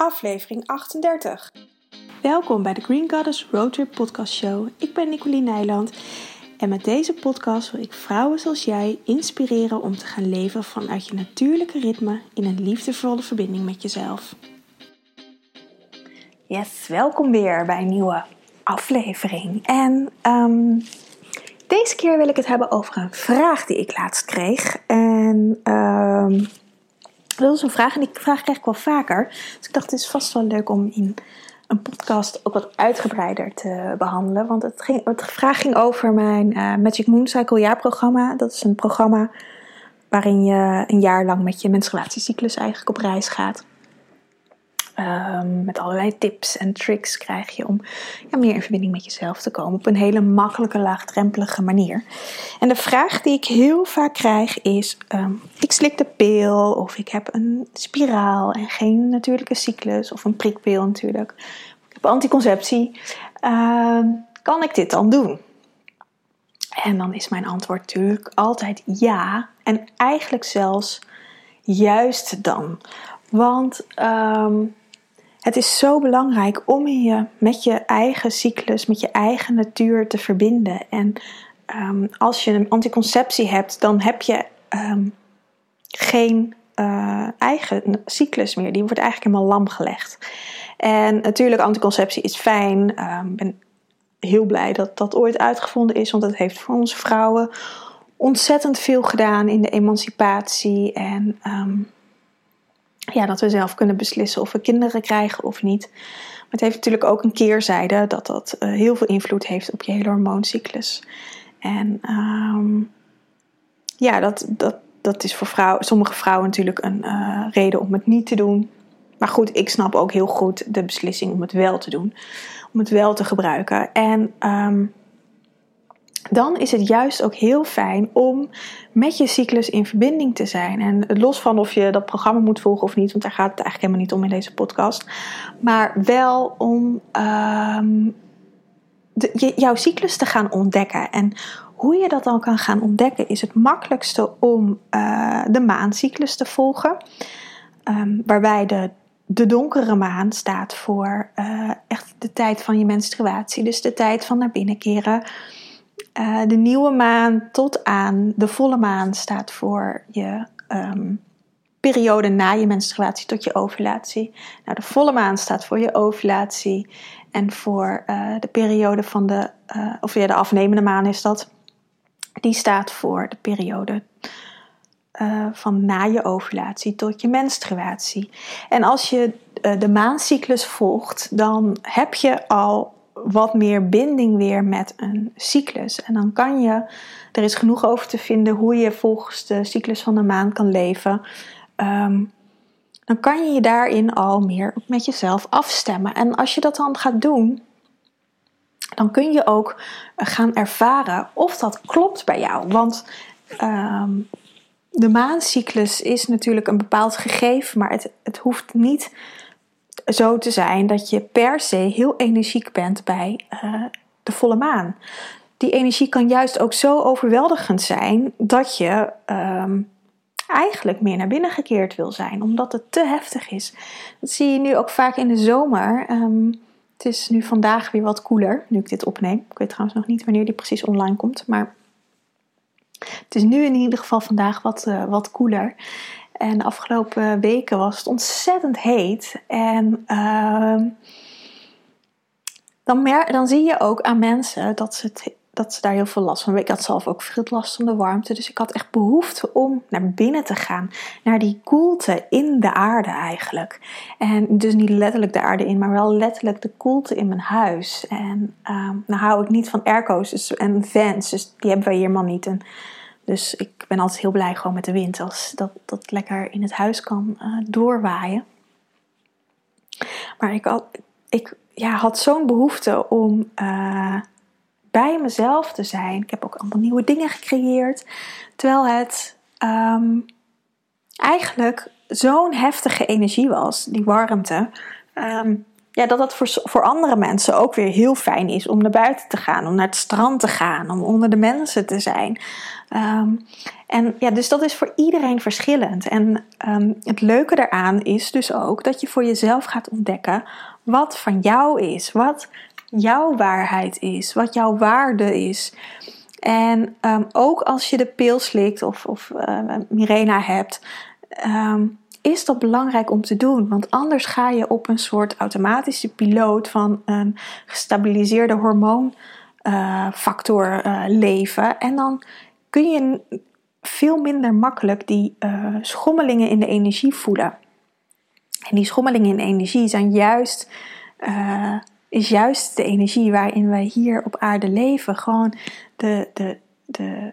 aflevering 38. Welkom bij de Green Goddess Roadtrip Podcast Show. Ik ben Nicoline Nijland en met deze podcast wil ik vrouwen zoals jij inspireren om te gaan leven vanuit je natuurlijke ritme in een liefdevolle verbinding met jezelf. Yes, welkom weer bij een nieuwe aflevering. En um, deze keer wil ik het hebben over een vraag die ik laatst kreeg. En um, dat is een vraag en die vraag krijg ik wel vaker. Dus ik dacht, het is vast wel leuk om in een podcast ook wat uitgebreider te behandelen. Want het, ging, het vraag ging over mijn uh, Magic Moon Cycle jaarprogramma. Dat is een programma waarin je een jaar lang met je menstruatiecyclus eigenlijk op reis gaat. Um, met allerlei tips en tricks krijg je om ja, meer in verbinding met jezelf te komen op een hele makkelijke, laagdrempelige manier. En de vraag die ik heel vaak krijg is: um, ik slik de pil of ik heb een spiraal en geen natuurlijke cyclus of een prikpil natuurlijk. Ik heb anticonceptie. Uh, kan ik dit dan doen? En dan is mijn antwoord natuurlijk altijd ja. En eigenlijk zelfs juist dan. Want het is zo belangrijk om je met je eigen cyclus, met je eigen natuur te verbinden. En um, als je een anticonceptie hebt, dan heb je um, geen uh, eigen cyclus meer. Die wordt eigenlijk helemaal lam gelegd. En natuurlijk, anticonceptie is fijn. Ik um, ben heel blij dat dat ooit uitgevonden is, want het heeft voor onze vrouwen ontzettend veel gedaan in de emancipatie. En ja, dat we zelf kunnen beslissen of we kinderen krijgen of niet. Maar het heeft natuurlijk ook een keerzijde dat dat uh, heel veel invloed heeft op je hele hormooncyclus. En um, ja, dat, dat, dat is voor sommige vrouwen natuurlijk een uh, reden om het niet te doen. Maar goed, ik snap ook heel goed de beslissing om het wel te doen. Om het wel te gebruiken. En um, dan is het juist ook heel fijn om met je cyclus in verbinding te zijn. En los van of je dat programma moet volgen of niet, want daar gaat het eigenlijk helemaal niet om in deze podcast. Maar wel om de, je, jouw cyclus te gaan ontdekken. En hoe je dat dan kan gaan ontdekken, is het makkelijkste om uh, de maancyclus te volgen. Um, waarbij de de donkere maan staat voor uh, echt de tijd van je menstruatie. Dus de tijd van naar binnen keren. Uh, de nieuwe maan tot aan de volle maan staat voor je um, periode na je menstruatie tot je ovulatie. Nou, de volle maan staat voor je ovulatie. En voor uh, de periode van de, uh, of ja, de afnemende maan is dat. Die staat voor de periode van na je ovulatie tot je menstruatie. En als je de maancyclus volgt, dan heb je al wat meer binding weer met een cyclus. En dan kan je, er is genoeg over te vinden hoe je volgens de cyclus van de maan kan leven. Um, dan kan je je daarin al meer met jezelf afstemmen. En als je dat dan gaat doen, dan kun je ook gaan ervaren of dat klopt bij jou. Want um, de maancyclus is natuurlijk een bepaald gegeven, maar het, het hoeft niet zo te zijn dat je per se heel energiek bent bij uh, de volle maan. Die energie kan juist ook zo overweldigend zijn dat je um, eigenlijk meer naar binnen gekeerd wil zijn, omdat het te heftig is. Dat zie je nu ook vaak in de zomer. Um, het is nu vandaag weer wat koeler, nu ik dit opneem. Ik weet trouwens nog niet wanneer die precies online komt, maar het is nu in ieder geval vandaag wat, uh, wat koeler. En de afgelopen weken was het ontzettend heet. En uh, dan, mer dan zie je ook aan mensen dat ze, dat ze daar heel veel last van hebben. Ik had zelf ook veel last van de warmte. Dus ik had echt behoefte om naar binnen te gaan. Naar die koelte in de aarde eigenlijk. En dus niet letterlijk de aarde in, maar wel letterlijk de koelte in mijn huis. En uh, nou hou ik niet van airco's dus, en fans. Dus die hebben wij hier helemaal niet. En, dus ik ben altijd heel blij gewoon met de wind als dat, dat lekker in het huis kan uh, doorwaaien. Maar ik had, ik, ja, had zo'n behoefte om uh, bij mezelf te zijn. Ik heb ook allemaal nieuwe dingen gecreëerd. Terwijl het um, eigenlijk zo'n heftige energie was, die warmte. Um, ja, dat dat voor, voor andere mensen ook weer heel fijn is om naar buiten te gaan, om naar het strand te gaan, om onder de mensen te zijn. Ehm, en ja, dus dat is voor iedereen verschillend. En ehm, het leuke daaraan is dus ook dat je voor jezelf gaat ontdekken wat van jou is, wat jouw waarheid is, wat jouw waarde is. En ehm, ook als je de pil slikt of, of uh, Mirena hebt, is dat belangrijk om te doen. Want anders ga je op een soort automatische piloot van een gestabiliseerde hormoonfactor uh, leven. En dan kun je veel minder makkelijk die uh, schommelingen in de energie voelen. En die schommelingen in energie zijn juist, is juist de energie waarin wij hier op aarde leven. Gewoon de, de, de,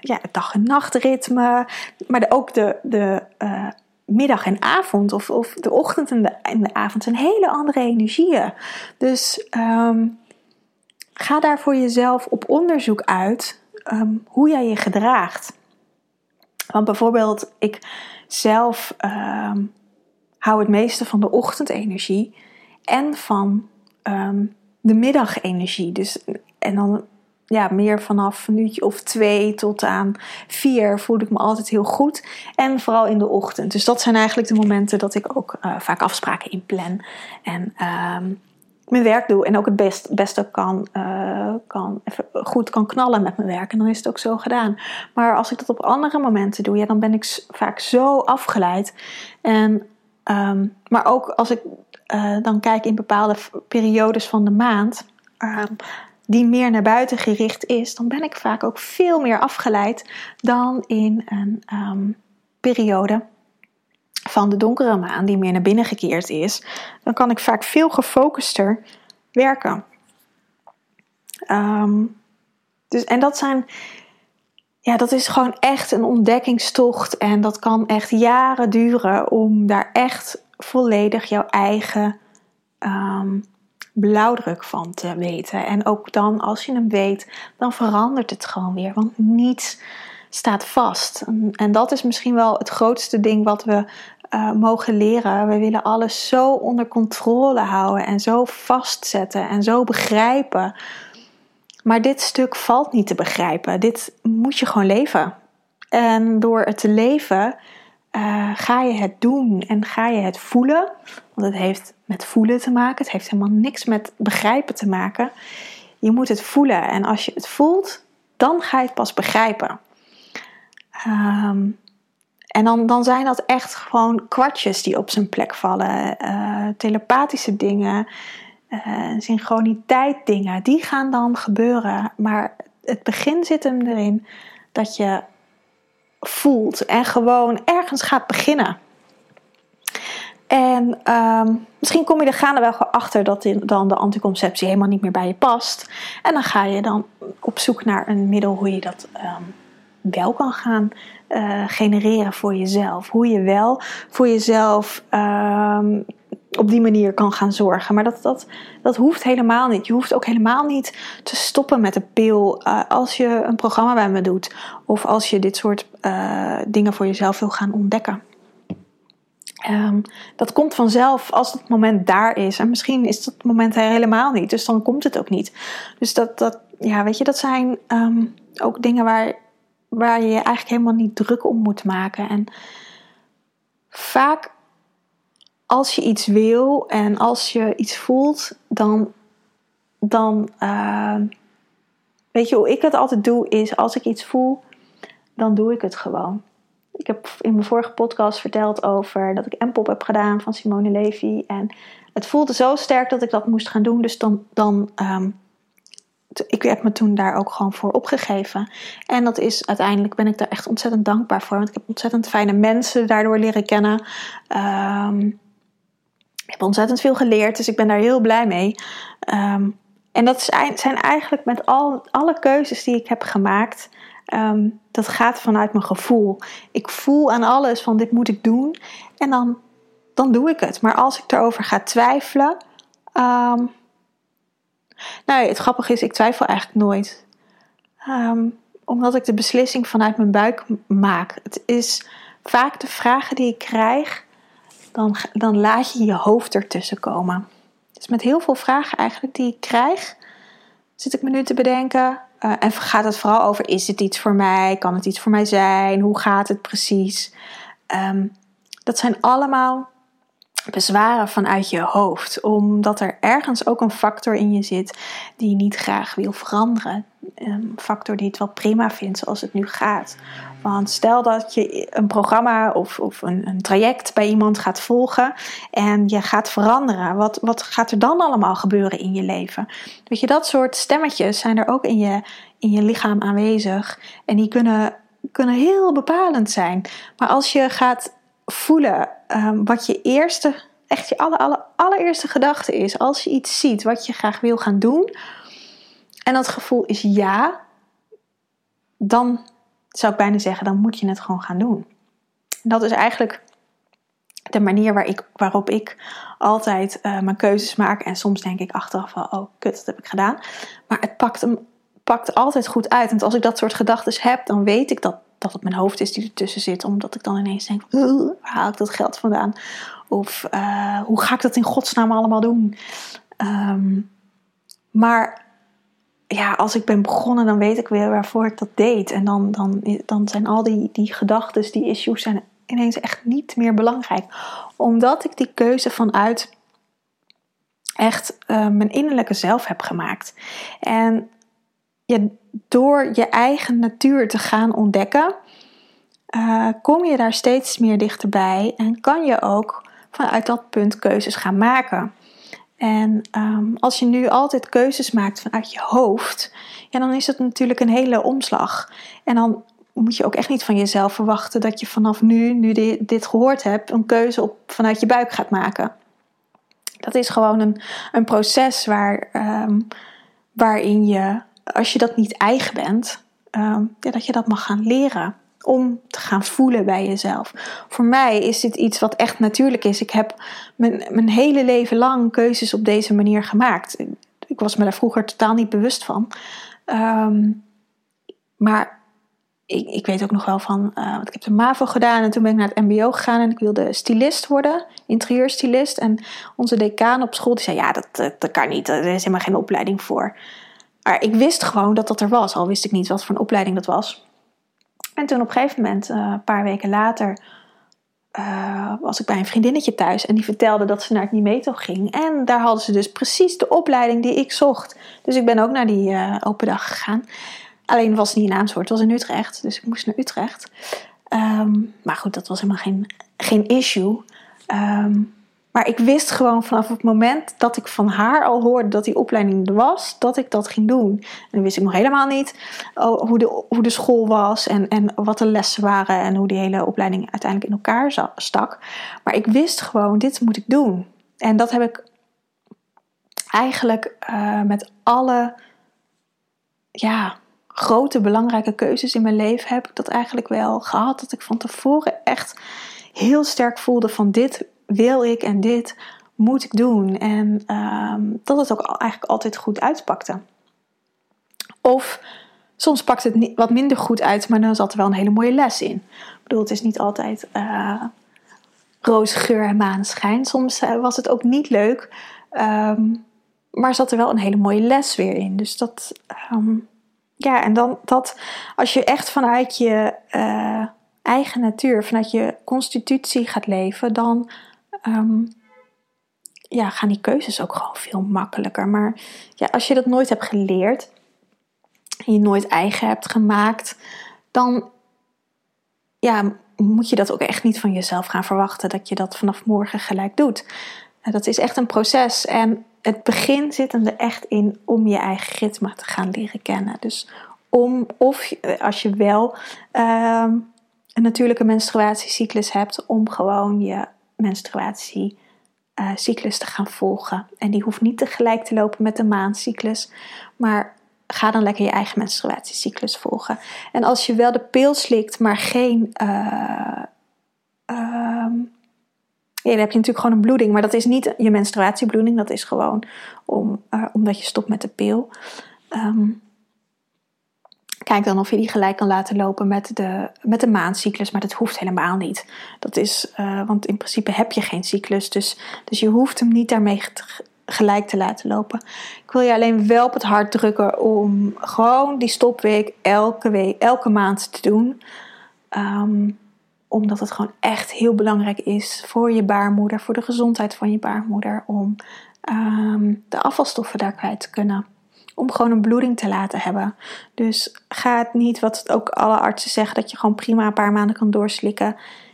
ja, het dag- en nachtritme, maar ook de, de middag en avond of, of de ochtend en de, en de avond zijn hele andere energieën. Dus um, ga daar voor jezelf op onderzoek uit um, hoe jij je gedraagt. Want bijvoorbeeld, ik zelf um, hou het meeste van de ochtendenergie en van de middagenergie. Dus, en dan ja, meer vanaf een uurtje of twee tot aan vier voel ik me altijd heel goed. En vooral in de ochtend. Dus dat zijn eigenlijk de momenten dat ik ook uh, vaak afspraken inplan. En um, mijn werk doe. En ook het best, beste kan, uh, kan even goed kan knallen met mijn werk. En dan is het ook zo gedaan. Maar als ik dat op andere momenten doe, ja, dan ben ik vaak zo afgeleid. En, um, maar ook als ik uh, dan kijk in bepaalde periodes van de maand. Die meer naar buiten gericht is, dan ben ik vaak ook veel meer afgeleid dan in een um, periode van de donkere maan die meer naar binnen gekeerd is. Dan kan ik vaak veel gefocuster werken. Um, dus, en dat zijn, ja, dat is gewoon echt een ontdekkingstocht en dat kan echt jaren duren om daar echt volledig jouw eigen um, blauwdruk van te weten. En ook dan, als je hem weet, dan verandert het gewoon weer. Want niets staat vast. En dat is misschien wel het grootste ding wat we uh, mogen leren. We willen alles zo onder controle houden en zo vastzetten en zo begrijpen. Maar dit stuk valt niet te begrijpen. Dit moet je gewoon leven. En door het te leven uh, ga je het doen en ga je het voelen. Want het heeft met voelen te maken. Het heeft helemaal niks met begrijpen te maken. Je moet het voelen. En als je het voelt, dan ga je het pas begrijpen. Um, en dan, dan zijn dat echt gewoon kwartjes die op zijn plek vallen. Uh, telepathische dingen, uh, synchroniteit dingen. Die gaan dan gebeuren. Maar het begin zit hem erin dat je voelt en gewoon ergens gaat beginnen. En um, misschien kom je er gaande wel achter dat dan de anticonceptie helemaal niet meer bij je past. En dan ga je dan op zoek naar een middel hoe je dat um, wel kan gaan uh, genereren voor jezelf. Hoe je wel voor jezelf um, op die manier kan gaan zorgen. Maar dat, dat, dat hoeft helemaal niet. Je hoeft ook helemaal niet te stoppen met de pil uh, als je een programma bij me doet. Of als je dit soort uh, dingen voor jezelf wil gaan ontdekken. Um, dat komt vanzelf als het moment daar is. En misschien is dat moment er helemaal niet. Dus dan komt het ook niet. Dus dat, dat ja, weet je, dat zijn um, ook dingen waar, waar je je eigenlijk helemaal niet druk om moet maken. En vaak als je iets wil en als je iets voelt, dan, dan uh, weet je hoe ik het altijd doe, is als ik iets voel, dan doe ik het gewoon. Ik heb in mijn vorige podcast verteld over dat ik M-pop heb gedaan van Simone Levy. En het voelde zo sterk dat ik dat moest gaan doen. Dus dan, dan um, ik heb me toen daar ook gewoon voor opgegeven. En dat is uiteindelijk ben ik daar echt ontzettend dankbaar voor. Want ik heb ontzettend fijne mensen daardoor leren kennen. Ik heb ontzettend veel geleerd, dus ik ben daar heel blij mee. Um, en dat zijn eigenlijk met al, alle keuzes die ik heb gemaakt, um, dat gaat vanuit mijn gevoel. Ik voel aan alles van dit moet ik doen en dan, dan doe ik het. Maar als ik erover ga twijfelen, um, nou, het grappige is, ik twijfel eigenlijk nooit. omdat ik de beslissing vanuit mijn buik maak. Het is vaak de vragen die ik krijg dan, dan laat je je hoofd ertussen komen. Dus met heel veel vragen eigenlijk die ik krijg, zit ik me nu te bedenken. Uh, en gaat het vooral over: is dit iets voor mij? Kan het iets voor mij zijn? Hoe gaat het precies? Um, dat zijn allemaal bezwaren vanuit je hoofd, omdat er ergens ook een factor in je zit die je niet graag wil veranderen. Een factor die het wel prima vindt zoals het nu gaat. Want stel dat je een programma of, of een, een, traject bij iemand gaat volgen en je gaat veranderen. Wat, wat gaat er dan allemaal gebeuren in je leven? Weet je, dat soort stemmetjes zijn er ook in je, in je lichaam aanwezig. En die kunnen, kunnen heel bepalend zijn. Maar als je gaat voelen um, wat je eerste, echt je aller, aller, allereerste gedachte is. Als je iets ziet wat je graag wil gaan doen. En dat gevoel is ja. Dan zou ik bijna zeggen, dan moet je het gewoon gaan doen. Dat is eigenlijk de manier waar ik, waarop ik altijd uh, mijn keuzes maak. En soms denk ik achteraf van, oh kut, dat heb ik gedaan. Maar het pakt, pakt altijd goed uit. En als ik dat soort gedachten heb, dan weet ik dat dat het mijn hoofd is die ertussen zit. Omdat ik dan ineens denk, waar haal ik dat geld vandaan? Of uh, hoe ga ik dat in godsnaam allemaal doen? Um, maar ja, als ik ben begonnen, dan weet ik weer waarvoor ik dat deed. En dan, dan, dan zijn al die, die gedachten, die issues zijn ineens echt niet meer belangrijk. Omdat ik die keuze vanuit echt uh, mijn innerlijke zelf heb gemaakt. En door je eigen natuur te gaan ontdekken, uh, kom je daar steeds meer dichterbij en kan je ook vanuit dat punt keuzes gaan maken. En um, als je nu altijd keuzes maakt vanuit je hoofd, ja, dan is het natuurlijk een hele omslag. En dan moet je ook echt niet van jezelf verwachten dat je vanaf nu, nu dit, dit gehoord hebt, een keuze op, vanuit je buik gaat maken. Dat is gewoon een, een proces waar, um, waarin je als je dat niet eigen bent, ehm, ja, dat je dat mag gaan leren. Om te gaan voelen bij jezelf. Voor mij is dit iets wat echt natuurlijk is. Ik heb mijn, mijn hele leven lang keuzes op deze manier gemaakt. Ik was me daar vroeger totaal niet bewust van. Ehm, maar ik, ik, weet ook nog wel van, want ik heb de MAVO gedaan en toen ben ik naar het MBO gegaan en ik wilde stylist worden, interieurstylist. En onze decaan op school die zei: Ja, dat, dat kan niet, er is helemaal geen opleiding voor. Maar ik wist gewoon dat dat er was, al wist ik niet wat voor een opleiding dat was. En toen op een gegeven moment, uh, een paar weken later, uh, was ik bij een vriendinnetje thuis en die vertelde dat ze naar het Nimeto ging. En daar hadden ze dus precies de opleiding die ik zocht. Dus ik ben ook naar die uh, open dag gegaan. Alleen was het niet in Amersfoort, het was in Utrecht. Dus ik moest naar Utrecht. Um, maar goed, dat was helemaal geen, geen issue. Um, maar ik wist gewoon vanaf het moment dat ik van haar al hoorde dat die opleiding er was, dat ik dat ging doen. En dan wist ik nog helemaal niet oh, hoe, de, hoe de school was en, en wat de lessen waren en hoe die hele opleiding uiteindelijk in elkaar stak. Maar ik wist gewoon, dit moet ik doen. En dat heb ik eigenlijk uh, met alle ja, grote belangrijke keuzes in mijn leven heb ik dat eigenlijk wel gehad. Dat ik van tevoren echt heel sterk voelde van dit wil ik en dit moet ik doen. En um, dat het ook eigenlijk altijd goed uitpakte. Of soms pakt het wat minder goed uit, maar dan zat er wel een hele mooie les in. Ik bedoel, het is niet altijd uh, roze geur en maanschijn. Soms uh, was het ook niet leuk, um, maar zat er wel een hele mooie les weer in. Dus dat, um, ja, en dan dat als je echt vanuit je uh, eigen natuur, vanuit je constitutie gaat leven, dan um, ja, gaan die keuzes ook gewoon veel makkelijker. Maar ja, als je dat nooit hebt geleerd, je nooit eigen hebt gemaakt, dan ja, moet je dat ook echt niet van jezelf gaan verwachten dat je dat vanaf morgen gelijk doet. Dat is echt een proces en het begin zit er echt in om je eigen ritme te gaan leren kennen. Dus om, of als je wel um, een natuurlijke menstruatiecyclus hebt, om gewoon je menstruatiecyclus te gaan volgen. En die hoeft niet tegelijk te lopen met de maandcyclus, maar ga dan lekker je eigen menstruatiecyclus volgen. En als je wel de pil slikt, maar geen. Uh, ja, dan heb je natuurlijk gewoon een bloeding, maar dat is niet je menstruatiebloeding, dat is gewoon om, uh, omdat je stopt met de pil. Um, Kijk dan of je die gelijk kan laten lopen met de, met de maandcyclus, maar dat hoeft helemaal niet. Dat is, uh, want in principe heb je geen cyclus, dus, dus je hoeft hem niet daarmee gelijk te laten lopen. Ik wil je alleen wel op het hart drukken om gewoon die stopweek elke week, elke maand te doen. Ehm, omdat het gewoon echt heel belangrijk is voor je baarmoeder, voor de gezondheid van je baarmoeder, om ehm, de afvalstoffen daar kwijt te kunnen. Om gewoon een bloeding te laten hebben. Dus ga het niet, wat ook alle artsen zeggen, dat je gewoon prima een paar maanden kan doorslikken.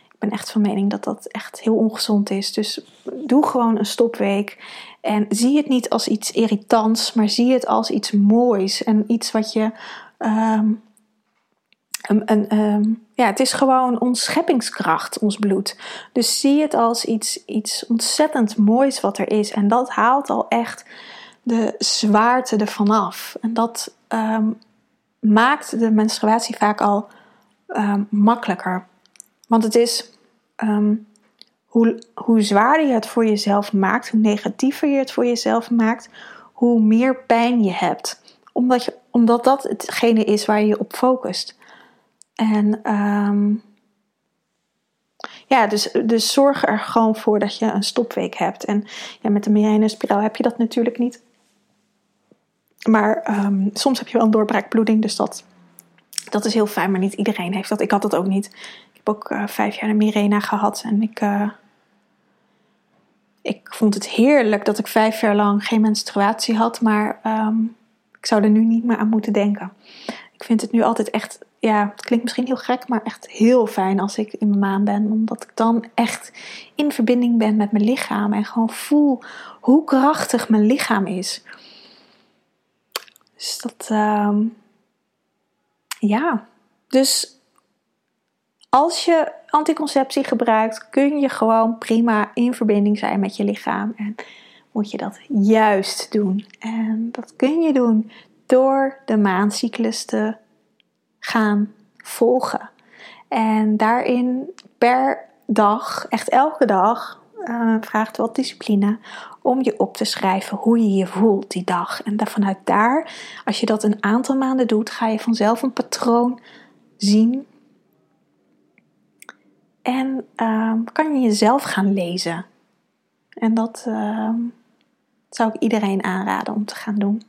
Ik ben echt van mening dat dat echt heel ongezond is. Dus doe gewoon een stopweek. En zie het niet als iets irritants, maar zie het als iets moois. En iets wat je. Ehm, een, ehm, ja, het is gewoon ons scheppingskracht, ons bloed. Dus zie het als iets, iets ontzettend moois wat er is. En dat haalt al echt de zwaarte ervan af. En dat ehm, maakt de menstruatie vaak al makkelijker. Want het is um, hoe, hoe zwaarder je het voor jezelf maakt, hoe negatiever je het voor jezelf maakt, hoe meer pijn je hebt. Omdat, je, omdat dat hetgene is waar je je op focust. En ja, dus, dus zorg er gewoon voor dat je een stopweek hebt. En ja, met de migraine-spiraal heb je dat natuurlijk niet. Maar um, soms heb je wel een doorbraakbloeding, dus dat, dat is heel fijn. Maar niet iedereen heeft dat. Ik had dat ook niet ook uh, vijf jaar een Mirena gehad. En ik, uh, ik vond het heerlijk dat ik vijf jaar lang geen menstruatie had. Maar um, ik zou er nu niet meer aan moeten denken. Ik vind het nu altijd echt, ja, het klinkt misschien heel gek, maar echt heel fijn als ik in mijn maan ben. Omdat ik dan echt in verbinding ben met mijn lichaam. En gewoon voel hoe krachtig mijn lichaam is. Dus dat, um, ja. Dus als je anticonceptie gebruikt, kun je gewoon prima in verbinding zijn met je lichaam. En moet je dat juist doen. En dat kun je doen door de maancyclus te gaan volgen. En daarin per dag, echt elke dag, uh, vraagt wat discipline om je op te schrijven hoe je je voelt die dag. En vanuit daar, als je dat een aantal maanden doet, ga je vanzelf een patroon zien en ehm, kan je jezelf gaan lezen. En dat ehm, zou ik iedereen aanraden om te gaan doen.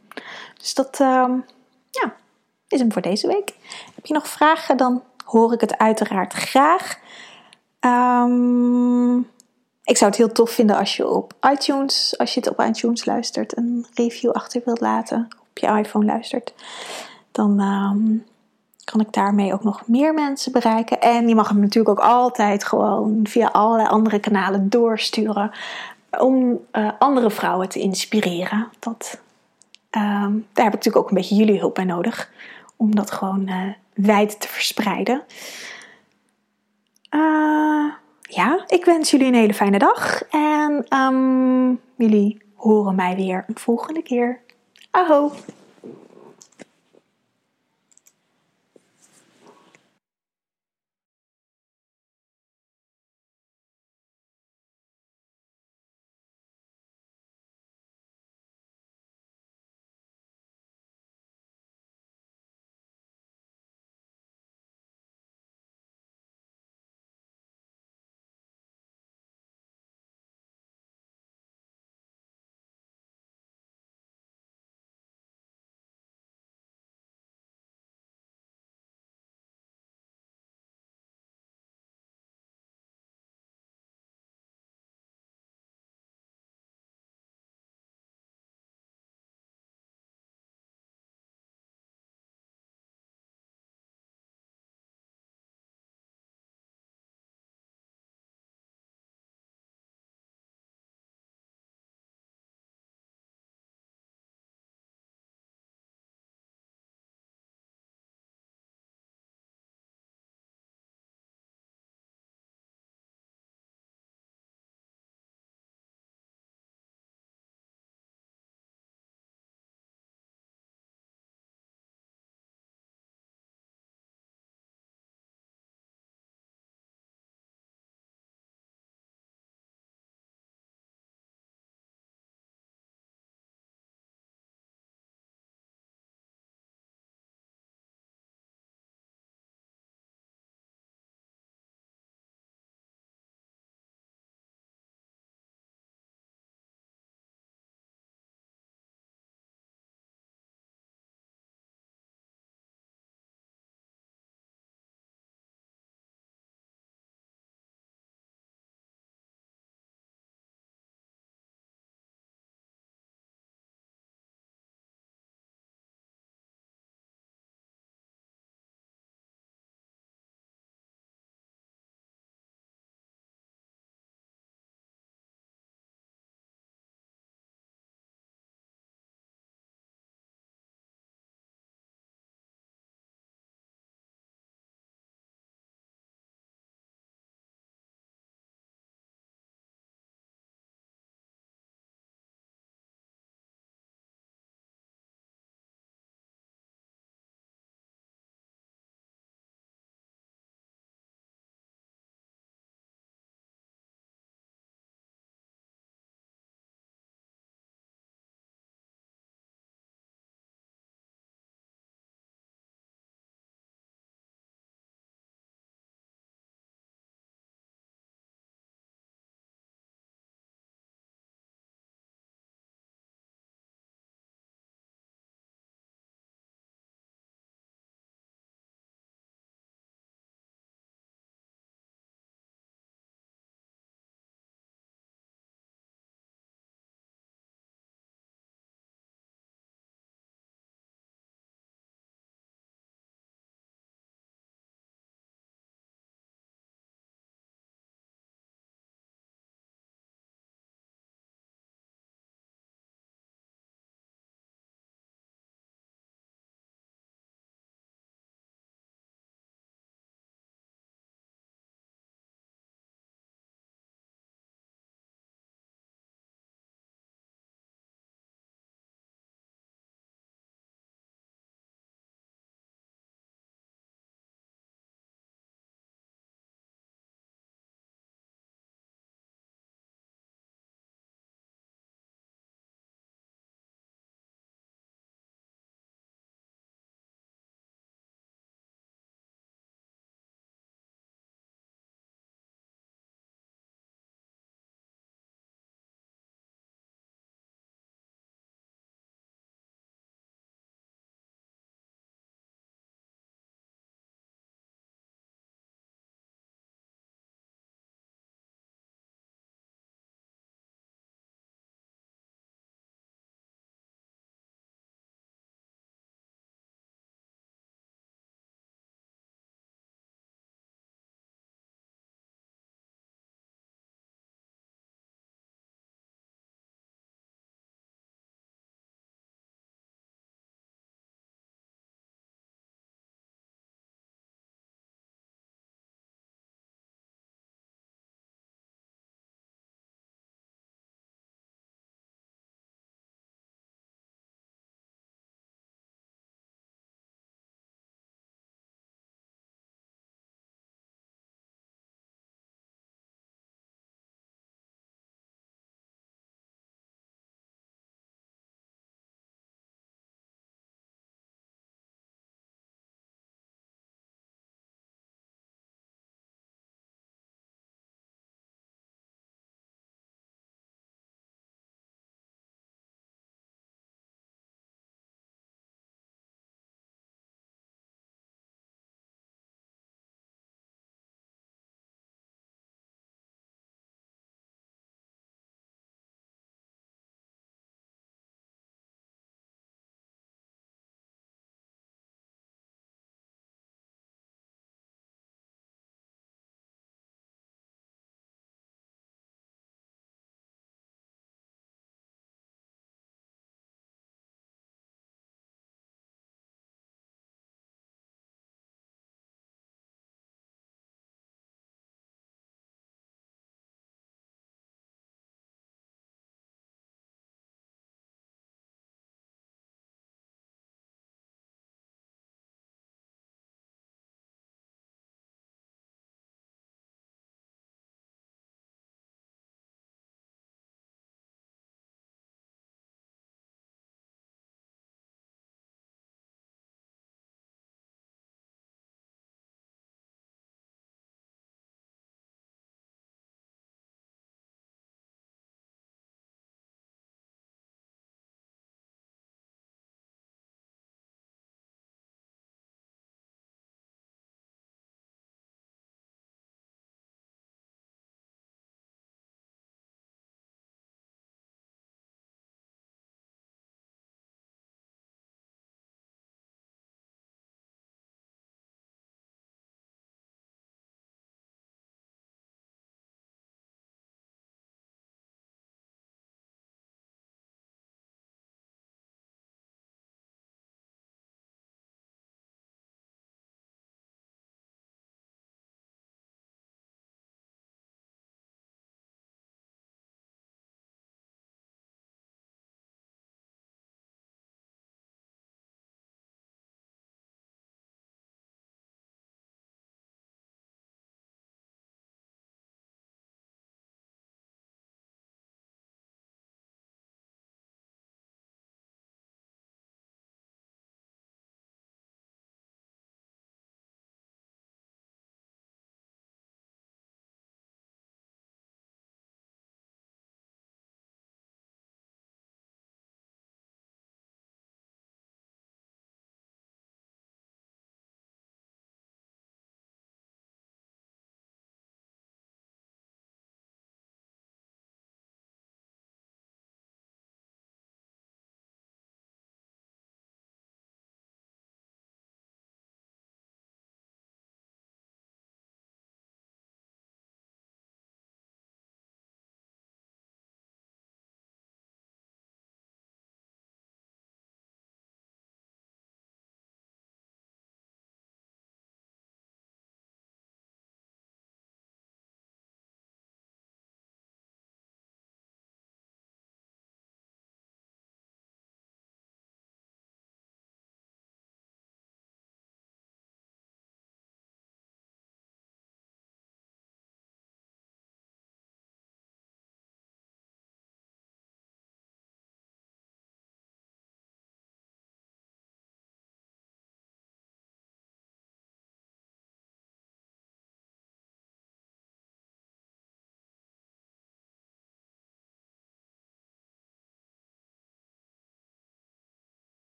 Dus dat ehm, ja, is hem voor deze week. Heb je nog vragen, dan hoor ik het uiteraard graag. Ik zou het heel tof vinden als je op iTunes, als je het op iTunes luistert, een review achter wilt laten. Op je iPhone luistert. Dan kan ik daarmee ook nog meer mensen bereiken. En je mag hem natuurlijk ook altijd gewoon via allerlei andere kanalen doorsturen. Om uh, andere vrouwen te inspireren. Dat, um, daar heb ik natuurlijk ook een beetje jullie hulp bij nodig. Om dat gewoon uh, wijd te verspreiden. Uh, ja, ik wens jullie een hele fijne dag. En um, jullie horen mij weer een volgende keer. Aho!